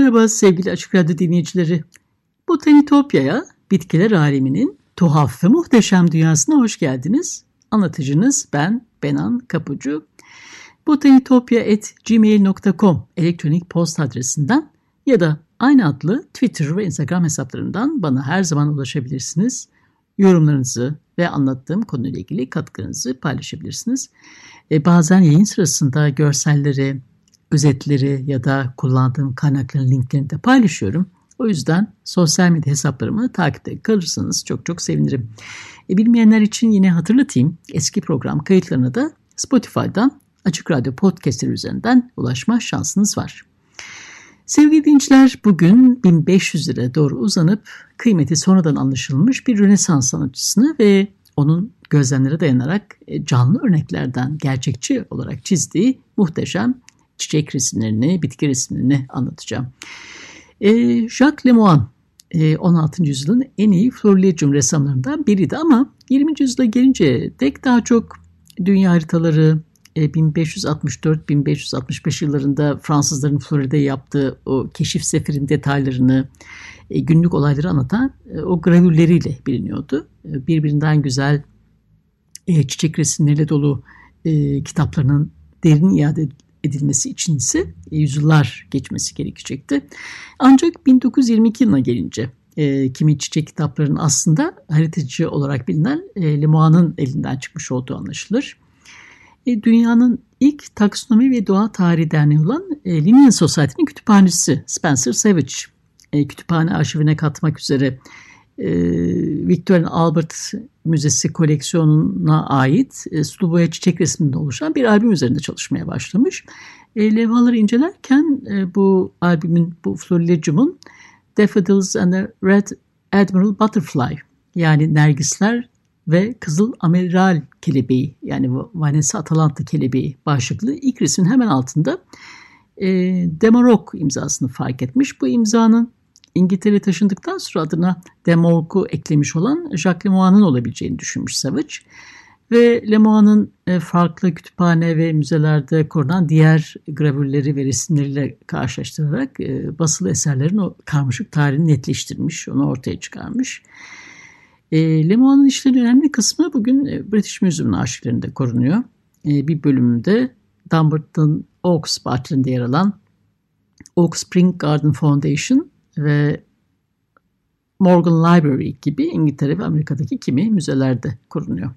Merhaba sevgili Açık Radyo dinleyicileri. Botanitopya'ya, bitkiler aleminin tuhaf ve muhteşem dünyasına hoş geldiniz. Anlatıcınız ben Benan Kapucu. botanitopya.gmail.com elektronik posta adresinden ya da aynı adlı Twitter ve Instagram hesaplarından bana her zaman ulaşabilirsiniz. Yorumlarınızı ve anlattığım konuyla ilgili katkınızı paylaşabilirsiniz. E, bazen yayın sırasında görselleri, özetleri ya da kullandığım kaynakların linklerini de paylaşıyorum. O yüzden sosyal medya hesaplarımı takipte kalırsanız çok çok sevinirim. E, bilmeyenler için yine hatırlatayım. Eski program kayıtlarına da Spotify'dan Açık Radyo Podcast'leri üzerinden ulaşma şansınız var. Sevgili dinleyiciler bugün 1500 lira doğru uzanıp kıymeti sonradan anlaşılmış bir Rönesans sanatçısını ve onun gözlemlere dayanarak e, canlı örneklerden gerçekçi olarak çizdiği muhteşem çiçek resimlerini, bitki resimlerini anlatacağım. E, Jacques Lemoine e, 16. yüzyılın en iyi florilegium ressamlarından biriydi ama 20. yüzyıla gelince dek daha çok dünya haritaları, 1564-1565 e, yıllarında Fransızların Florida'ya yaptığı o keşif seferin detaylarını, e, günlük olayları anlatan e, o gravürleriyle biliniyordu. Birbirinden güzel çiçek resimleriyle dolu kitaplarının derin iade edilmesi için ise yüzyıllar geçmesi gerekecekti. Ancak 1922 yılına gelince e, kimi çiçek kitaplarının aslında haritacı olarak bilinen e, Lemoine'ın elinden çıkmış olduğu anlaşılır. E, dünyanın ilk taksonomi ve doğa tarihi derneği olan e, Linnean Society'nin kütüphanesi Spencer Savage e, kütüphane arşivine katmak üzere e, Victorian Albert Müzesi koleksiyonuna ait e, sulu boya çiçek resminde oluşan bir albüm üzerinde çalışmaya başlamış. E, levhaları incelerken e, bu albümün, bu florilegium'un Daffodils and the Red Admiral Butterfly yani Nergisler ve Kızıl Amiral Kelebeği yani Vanessa Atalanta Kelebeği başlıklı ilk resmin hemen altında e, Demarok imzasını fark etmiş. Bu imzanın İngiltere taşındıktan sonra adına Demorg'u eklemiş olan Jacques Lemoine'ın olabileceğini düşünmüş Savage. Ve Lemoine'ın e, farklı kütüphane ve müzelerde korunan diğer gravürleri ve resimleriyle karşılaştırarak e, basılı eserlerin o karmaşık tarihini netleştirmiş, onu ortaya çıkarmış. E, Lemoine'ın işlerinin önemli kısmı bugün British Museum'un arşivlerinde korunuyor. Bir bölümünde Dumbarton Oaks bahçelerinde yer alan Oak Spring Garden Foundation ve Morgan Library gibi İngiltere ve Amerika'daki kimi müzelerde korunuyor.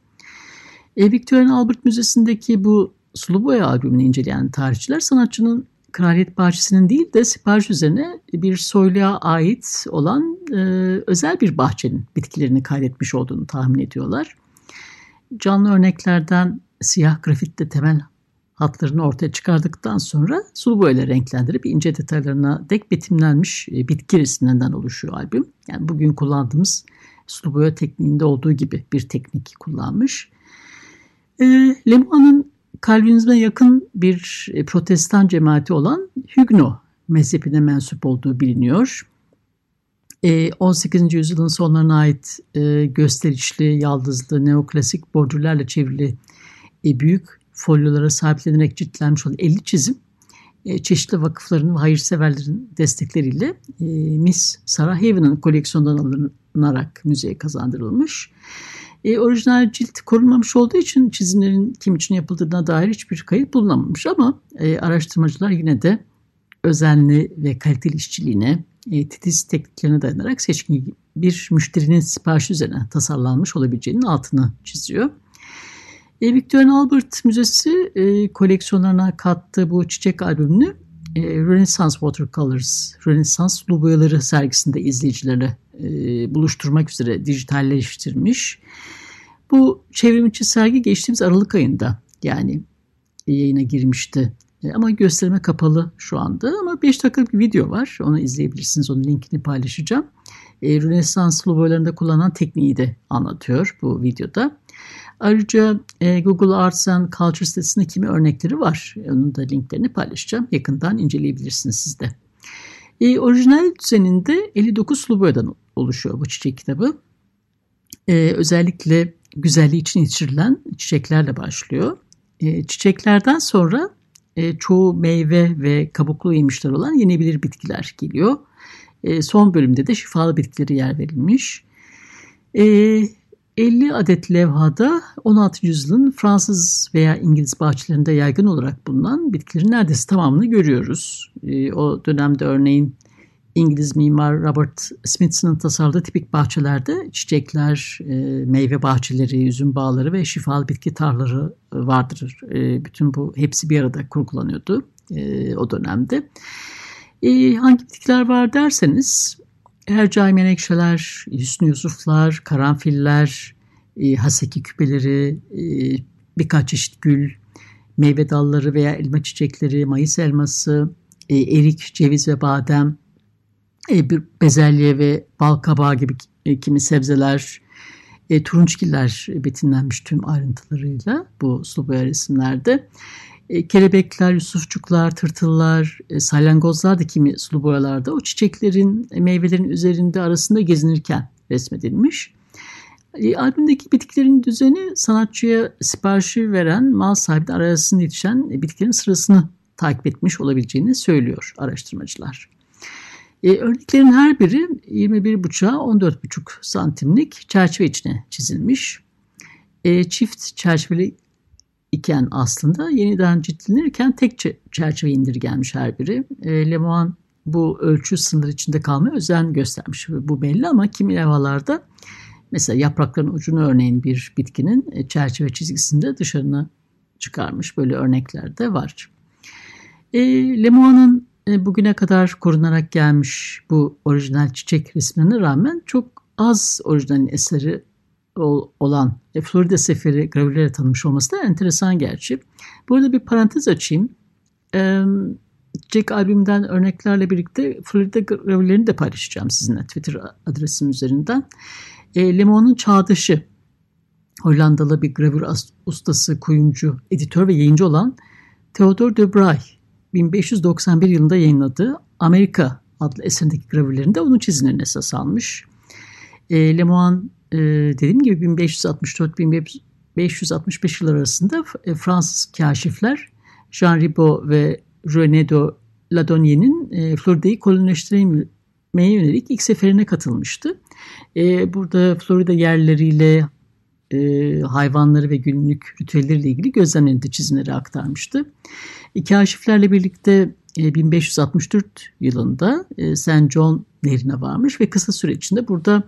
E, Victorian Albert Müzesi'ndeki bu sulu boya albümünü inceleyen tarihçiler sanatçının Kraliyet Bahçesi'nin değil de sipariş üzerine bir soyluğa ait olan e, özel bir bahçenin bitkilerini kaydetmiş olduğunu tahmin ediyorlar. Canlı örneklerden siyah grafitte temel hatlarını ortaya çıkardıktan sonra sulu boyayla renklendirip ince detaylarına dek betimlenmiş e, bitki resimlerinden oluşuyor albüm. Yani bugün kullandığımız sulu boya tekniğinde olduğu gibi bir teknik kullanmış. E, Lemoine'ın Kalvinizme yakın bir e, protestan cemaati olan Huguenot mezhebine mensup olduğu biliniyor. 18. yüzyılın sonlarına ait gösterişli, yaldızlı, neoklasik bordürlerle çevrili büyük folyolara sahiplenerek ciltlenmiş olan 50 çizim e, çeşitli vakıfların ve hayırseverlerin destekleriyle e, Miss Sarah Haven'ın koleksiyondan alınarak müzeye kazandırılmış. E, orijinal cilt korunmamış olduğu için çizimlerin kim için yapıldığına dair hiçbir kayıt bulunamamış ama e, araştırmacılar yine de özenli ve kaliteli işçiliğine, e, titiz tekniklerine dayanarak seçkin bir müşterinin siparişi üzerine tasarlanmış olabileceğinin altını çiziyor. E, Victorian Albert Müzesi e, koleksiyonlarına kattığı bu çiçek albümünü e, Renaissance Watercolors, Renaissance sulu boyaları sergisinde izleyicileri e, buluşturmak üzere dijitalleştirmiş. Bu çevrimiçi sergi geçtiğimiz Aralık ayında yani yayına girmişti. E, ama gösterime kapalı şu anda ama 5 dakikalık bir video var. Onu izleyebilirsiniz. Onun linkini paylaşacağım. E, Rönesans logolarında kullanılan tekniği de anlatıyor bu videoda. Ayrıca e, Google Arts and Culture sitesinde kimi örnekleri var. Onun da linklerini paylaşacağım. Yakından inceleyebilirsiniz siz de. E, orijinal düzeninde 59 sulu boyadan oluşuyor bu çiçek kitabı. E, özellikle güzelliği için yetiştirilen çiçeklerle başlıyor. E, çiçeklerden sonra e, çoğu meyve ve kabuklu yemişler olan yenebilir bitkiler geliyor. E, son bölümde de şifalı bitkileri yer verilmiş. E, 50 adet levhada 16. yüzyılın Fransız veya İngiliz bahçelerinde yaygın olarak bulunan bitkilerin neredeyse tamamını görüyoruz. E, o dönemde örneğin İngiliz mimar Robert Smithson'ın tasarladığı tipik bahçelerde çiçekler, e, meyve bahçeleri, üzüm bağları ve şifalı bitki tarlaları vardır. E, bütün bu hepsi bir arada kurgulanıyordu e, o dönemde. E, hangi bitkiler var derseniz Hercai menekşeler, Hüsnü Yusuflar, karanfiller, e, haseki küpeleri, e, birkaç çeşit gül, meyve dalları veya elma çiçekleri, mayıs elması, e, erik, ceviz ve badem, e, bir bezelye ve bal kabağı gibi e, kimi sebzeler, e, turunçgiller betimlenmiş tüm ayrıntılarıyla bu sulu boya resimlerde. E, kelebekler, yusufçuklar, tırtıllar, e, salyangozlar da kimi sulu boyalarda o çiçeklerin, e, meyvelerin üzerinde arasında gezinirken resmedilmiş. E, albümdeki bitkilerin düzeni sanatçıya siparişi veren mal sahibi arasında yetişen bitkilerin sırasını takip etmiş olabileceğini söylüyor araştırmacılar. E, örneklerin her biri 21,5'a 14,5 santimlik çerçeve içine çizilmiş. Çift çerçeveli iken aslında yeniden ciltlenirken tek çerçeve indirgenmiş her biri. E, Lemoine bu ölçü sınır içinde kalmaya özen göstermiş. Bu belli ama kimi levhalarda mesela yaprakların ucunu örneğin bir bitkinin e, çerçeve çizgisinde dışarına çıkarmış. Böyle örnekler de var. E, Lemoine'ın e, bugüne kadar korunarak gelmiş bu orijinal çiçek resmine rağmen çok az orijinal eseri olan e, Florida seferi gravürlere tanımış olması da enteresan gerçi. Burada bir parantez açayım. Jack albümden örneklerle birlikte Florida gravürlerini de paylaşacağım sizinle Twitter adresim üzerinden. E, Lemon'un Çağdaşı Hollandalı bir gravür ustası, kuyumcu, editör ve yayıncı olan Theodor de Bray 1591 yılında yayınladığı Amerika adlı eserindeki gravürlerinde onun çizimlerini esas almış. E, Lemoine e, dediğim gibi 1564-1565 yıllar arasında e, Fransız kaşifler Jean Ribot ve René de Ladonnie'nin e, Florida'yı kolonileştirmeye yönelik ilk seferine katılmıştı. E, burada Florida yerleriyle, e, hayvanları ve günlük ritüelleriyle ilgili gözlemlerinde çizimleri aktarmıştı. E, kaşiflerle birlikte e, 1564 yılında e, St. John nehrine varmış ve kısa süre içinde burada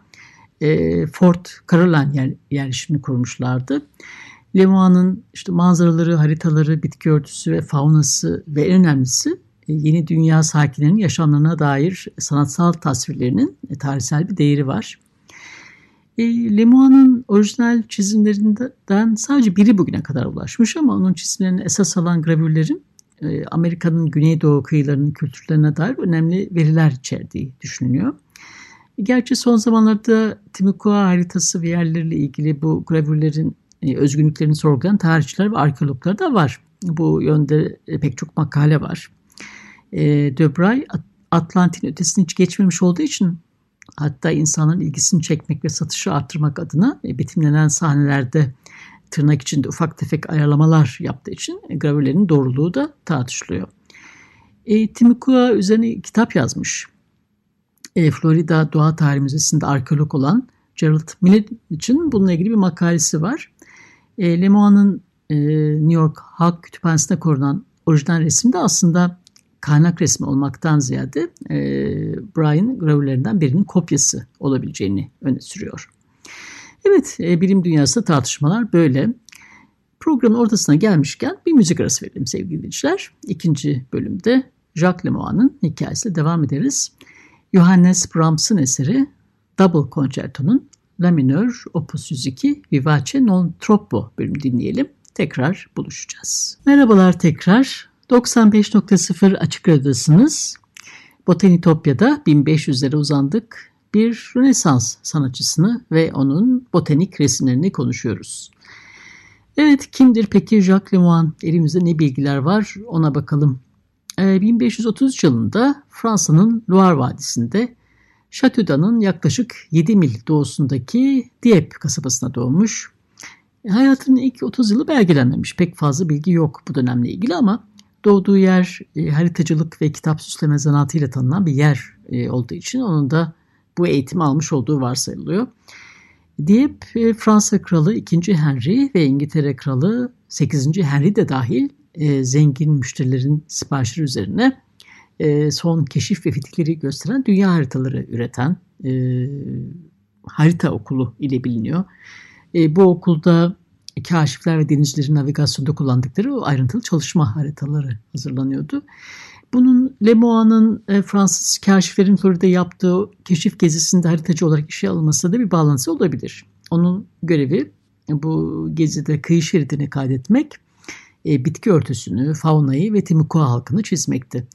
e, Fort Caroline yer, yerleşimini kurmuşlardı. Lemoine'ın işte manzaraları, haritaları, bitki örtüsü ve faunası ve en önemlisi e, yeni dünya sakinlerinin yaşamlarına dair sanatsal tasvirlerinin e, tarihsel bir değeri var. E, Lemoine'ın orijinal çizimlerinden sadece biri bugüne kadar ulaşmış ama onun çizimlerini esas alan gravürlerin e, Amerika'nın güneydoğu kıyılarının kültürlerine dair önemli veriler içerdiği düşünülüyor. Gerçi son zamanlarda Timucua haritası ve yerleriyle ilgili bu gravürlerin e, özgünlüklerini sorgulayan tarihçiler ve arkeologlar da var. Bu yönde e, pek çok makale var. E, Debray Atlantin ötesini hiç geçmemiş olduğu için hatta insanların ilgisini çekmek ve satışı arttırmak adına e, betimlenen sahnelerde tırnak içinde ufak tefek ayarlamalar yaptığı için e, gravürlerin doğruluğu da tartışılıyor. E, Timucua üzerine kitap yazmış e, Florida Doğa Tarihi Müzesi'nde arkeolog olan Gerald Millet için bununla ilgili bir makalesi var. E, Lemoine'ın e, New York Halk Kütüphanesi'nde korunan orijinal resim de aslında kaynak resmi olmaktan ziyade e, Brian gravürlerinden birinin kopyası olabileceğini öne sürüyor. Evet, e, bilim dünyasında tartışmalar böyle. Programın ortasına gelmişken bir müzik arası verelim sevgili dinleyiciler. İkinci bölümde Jacques Lemoyne'ın hikayesiyle devam ederiz. Johannes Brahms'ın eseri Double Concerto'nun La minör Opus 102 Vivace non troppo bölümü dinleyelim. Tekrar buluşacağız. Merhabalar tekrar. 95.0 Açık Radyo'dasınız. Botanitopya'da 1500'lere uzandık. Bir Rönesans sanatçısını ve onun botanik resimlerini konuşuyoruz. Evet kimdir peki Jacques Lemoine? Elimizde ne bilgiler var ona bakalım. 1533 ee, yılında Fransa'nın Loire Vadisi'nde Chateaudan'ın yaklaşık 7 mil doğusundaki Dieppe kasabasına doğmuş. E, hayatının ilk 30 yılı belgelenmemiş. Pek fazla bilgi yok bu dönemle ilgili ama doğduğu yer e, haritacılık ve kitap süsleme zanaatıyla tanınan bir yer e, olduğu için onun da bu eğitimi almış olduğu varsayılıyor. Dieppe Fransa Kralı 2. Henry ve İngiltere Kralı 8. Henry de dahil e, zengin müşterilerin siparişleri üzerine e, son keşif ve fitihleri gösteren dünya haritaları üreten e, harita okulu ile biliniyor. E, bu okulda kaşifler ve denizcilerin navigasyonda kullandıkları o ayrıntılı çalışma haritaları hazırlanıyordu. Bunun Lemoyne'ın e, Fransız kaşiflerin Florida'da yaptığı keşif gezisinde haritacı olarak işe alınması da bir bağlantısı olabilir. Onun görevi bu gezide kıyı şeridini kaydetmek, e, bitki örtüsünü, faunayı ve Timucua halkını çizmekti.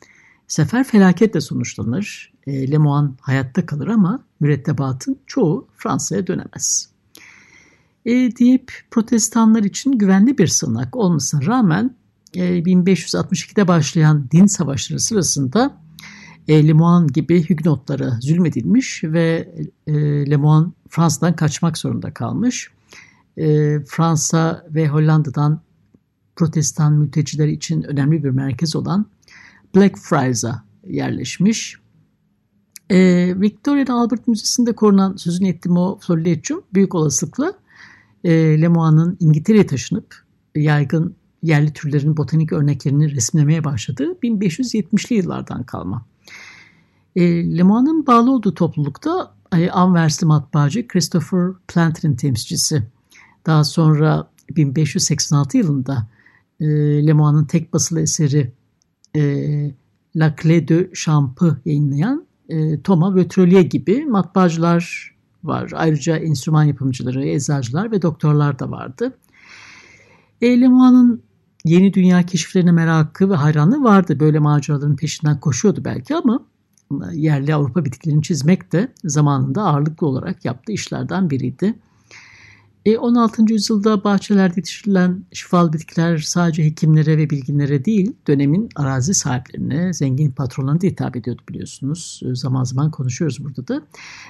Sefer felaketle sonuçlanır. E, Lemoine hayatta kalır ama mürettebatın çoğu Fransa'ya dönemez. E, deyip protestanlar için güvenli bir sığınak olmasına rağmen e, 1562'de başlayan din savaşları sırasında e, Lemoine gibi Huguenotlara zulmedilmiş ve e, Lemoine Fransa'dan kaçmak zorunda kalmış. E, Fransa ve Hollanda'dan protestan mülteciler için önemli bir merkez olan Blackfriars'a yerleşmiş. E, Victoria Albert Müzesi'nde korunan sözünü ettiğim o Florilegium büyük olasılıkla e, Lemoine'ın İngiltere'ye taşınıp yaygın yerli türlerin botanik örneklerini resimlemeye başladığı 1570'li yıllardan kalma. E, Lemoine'ın bağlı olduğu toplulukta e, Anversli matbaacı Christopher Planter'in temsilcisi. Daha sonra 1586 yılında e, Lemoine'ın tek basılı eseri e, La Clé de Champ'ı yayınlayan e, Thomas Vötrelier gibi matbaacılar var. Ayrıca enstrüman yapımcıları, eczacılar ve doktorlar da vardı. E, Lemoine'ın yeni dünya keşiflerine merakı ve hayranlığı vardı. Böyle maceraların peşinden koşuyordu belki ama yerli Avrupa bitkilerini çizmek de zamanında ağırlıklı olarak yaptığı işlerden biriydi. E, 16. yüzyılda bahçelerde yetiştirilen şifalı bitkiler sadece hekimlere ve bilginlere değil, dönemin arazi sahiplerine, zengin patronlarına da hitap ediyordu biliyorsunuz. E, zaman zaman konuşuyoruz burada da.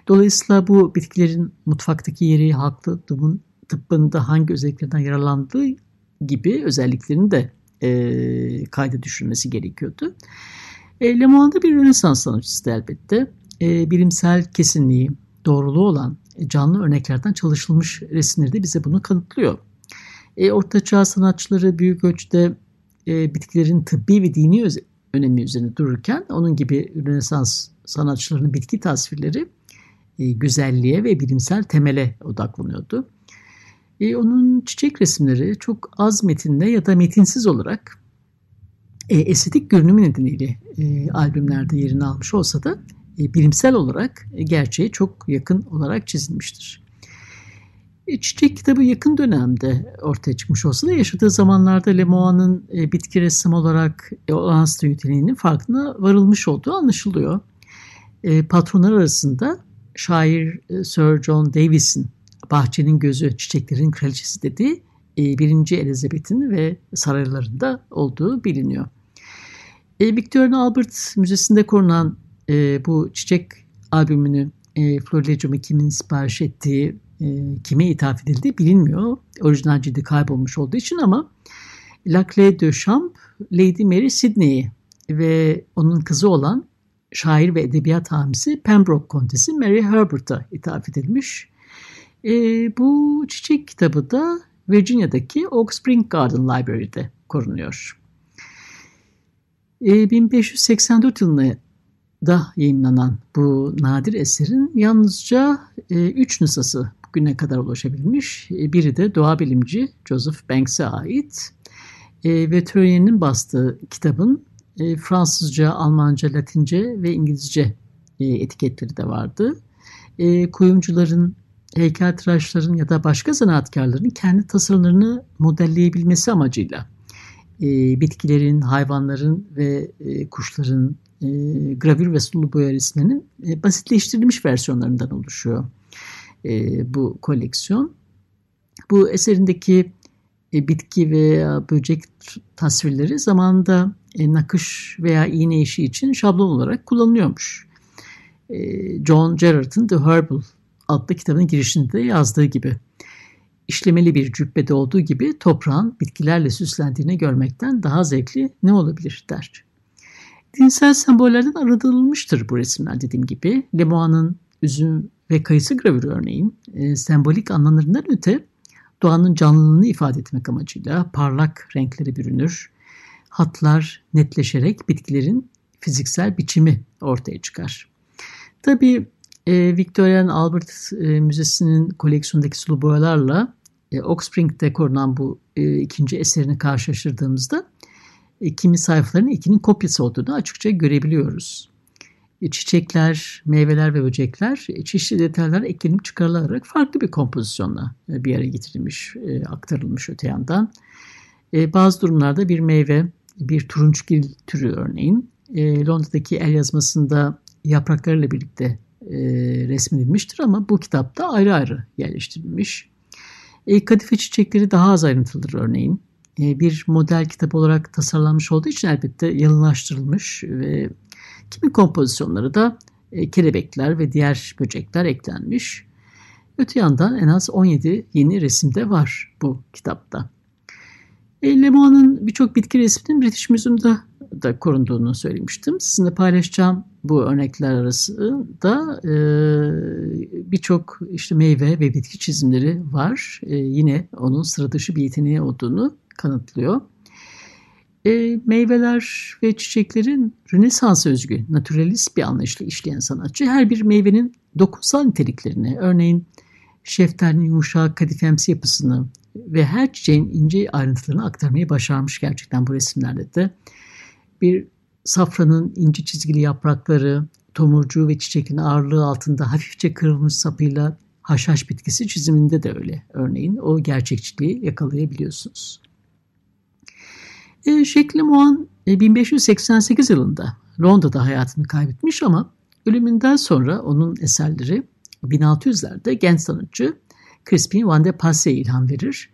Dolayısıyla bu bitkilerin mutfaktaki yeri halklı tıbbın, tıbbında hangi özelliklerden yararlandığı gibi özelliklerini de e, kayda düşürmesi gerekiyordu. E, Lemoyne'da bir Rönesans sanatçısı elbette. E, bilimsel kesinliği, doğruluğu olan canlı örneklerden çalışılmış resimleri de bize bunu kanıtlıyor. E, Orta Çağ sanatçıları büyük ölçüde e, bitkilerin tıbbi ve dini öz- önemi üzerine dururken onun gibi Rönesans sanatçılarının bitki tasvirleri e, güzelliğe ve bilimsel temele odaklanıyordu. E, onun çiçek resimleri çok az metinle ya da metinsiz olarak e, estetik görünümü nedeniyle e, albümlerde yerini almış olsa da bilimsel olarak e, gerçeğe çok yakın olarak çizilmiştir. E, çiçek kitabı yakın dönemde ortaya çıkmış olsa da yaşadığı zamanlarda Lemoine'ın bitki ressam olarak olağanüstü niteliğinin farkına varılmış olduğu anlaşılıyor. Patronlar arasında şair Sir John Davis'in bahçenin gözü çiçeklerin kraliçesi dediği birinci Elizabeth'in ve saraylarında olduğu biliniyor. Victoria Albert Müzesi'nde korunan e, bu çiçek albümünü e, Florilegium'u kimin sipariş ettiği, e, kime ithaf edildiği bilinmiyor. Orijinal cildi kaybolmuş olduğu için ama La Clé de Champ, Lady Mary Sidney'i ve onun kızı olan şair ve edebiyat hamisi Pembroke Kontesi Mary Herbert'a ithaf edilmiş. E, bu çiçek kitabı da Virginia'daki Oak Spring Garden Library'de korunuyor. E, 1584 yılında da yayınlanan bu nadir eserin yalnızca e, üç nüshası bugüne kadar ulaşabilmiş. E, biri de doğa bilimci Joseph Banks'e ait. E, ve Töryen'in bastığı kitabın e, Fransızca, Almanca, Latince ve İngilizce e, etiketleri de vardı. E, kuyumcuların, heykeltıraşların ya da başka zanaatkarların kendi tasarımlarını modelleyebilmesi amacıyla e, bitkilerin, hayvanların ve e, kuşların e, gravür ve sulu boya resimlerinin e, basitleştirilmiş versiyonlarından oluşuyor e, bu koleksiyon. Bu eserindeki e, bitki veya böcek tasvirleri zamanında e, nakış veya iğne işi için şablon olarak kullanılıyormuş. E, John Gerard'ın The Herbal adlı kitabın girişinde de yazdığı gibi. İşlemeli bir cübbede olduğu gibi toprağın bitkilerle süslendiğini görmekten daha zevkli ne olabilir der. Dinsel sembollerden aradılmıştır bu resimler dediğim gibi. Lemoa'nın üzüm ve kayısı gravürü örneğin e, sembolik anlamlarından öte doğanın canlılığını ifade etmek amacıyla parlak renklere bürünür. Hatlar netleşerek bitkilerin fiziksel biçimi ortaya çıkar. Tabii e, Victorian Albert e, Müzesi'nin koleksiyondaki sulu boyalarla e, Oak Spring'de korunan bu e, ikinci eserini karşılaştırdığımızda e, kimi sayfaların ikinin kopyası olduğunu açıkça görebiliyoruz. E, çiçekler, meyveler ve böcekler e, çeşitli detaylar eklenip çıkarılarak farklı bir kompozisyonla e, bir yere getirilmiş, aktarılmış öte yandan. Bazı durumlarda bir meyve, bir turunçgil türü örneğin Londra'daki el yazmasında yapraklarıyla birlikte resmedilmiştir ama bu kitapta ayrı ayrı yerleştirilmiş. Kadife çiçekleri daha az ayrıntılıdır örneğin. Bir model kitap olarak tasarlanmış olduğu için elbette yalınlaştırılmış ve Kimi kompozisyonları da e, kelebekler ve diğer böcekler eklenmiş. Öte yandan en az 17 yeni resimde var bu kitapta. E, Lemoa'nın birçok bitki resminin British Museum'da da korunduğunu söylemiştim. Sizinle paylaşacağım bu örnekler arasında e, birçok işte meyve ve bitki çizimleri var. E, yine onun sıra dışı bir yeteneği olduğunu kanıtlıyor. E, meyveler ve çiçeklerin Rönesans'a özgü, naturalist bir anlayışla işleyen sanatçı her bir meyvenin dokunsal niteliklerini, örneğin şeftalinin yumuşak kadifemsi yapısını ve her çiçeğin ince ayrıntılarını aktarmayı başarmış gerçekten bu resimlerde de. Bir safranın ince çizgili yaprakları, tomurcuğu ve çiçekin ağırlığı altında hafifçe kırılmış sapıyla haşhaş bitkisi çiziminde de öyle. Örneğin o gerçekçiliği yakalayabiliyorsunuz. E, Şekli Mohan e, 1588 yılında Londra'da hayatını kaybetmiş ama ölümünden sonra onun eserleri 1600'lerde genç sanatçı Crispin Van de Passe'ye ilham verir.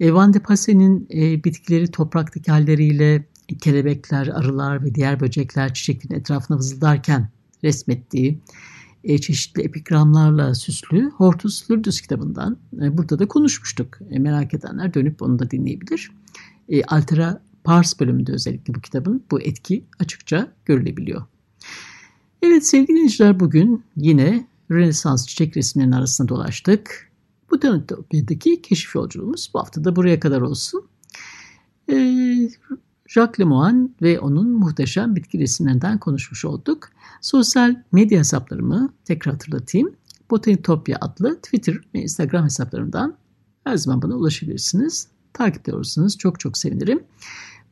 E, Van de Passe'nin e, bitkileri topraktaki halleriyle kelebekler, arılar ve diğer böcekler çiçeklerin etrafına vızıldarken resmettiği e, çeşitli epigramlarla süslü Hortus Lurdus kitabından e, burada da konuşmuştuk. E, merak edenler dönüp onu da dinleyebilir. E, Altera Pars bölümünde özellikle bu kitabın bu etki açıkça görülebiliyor. Evet sevgili dinleyiciler bugün yine Rönesans çiçek resimlerinin arasında dolaştık. Bu Tanıtopya'daki keşif yolculuğumuz bu hafta da buraya kadar olsun. Ee, Jacques Lemoine ve onun muhteşem bitki resimlerinden konuşmuş olduk. Sosyal medya hesaplarımı tekrar hatırlatayım. Botanitopya adlı Twitter ve Instagram hesaplarımdan her zaman bana ulaşabilirsiniz. Takipte olursanız çok çok sevinirim.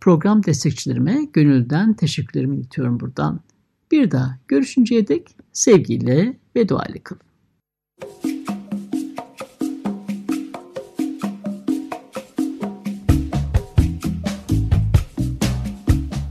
Program destekçilerime gönülden teşekkürlerimi iletiyorum buradan. Bir daha görüşünceye dek sevgiyle ve duayla kalın.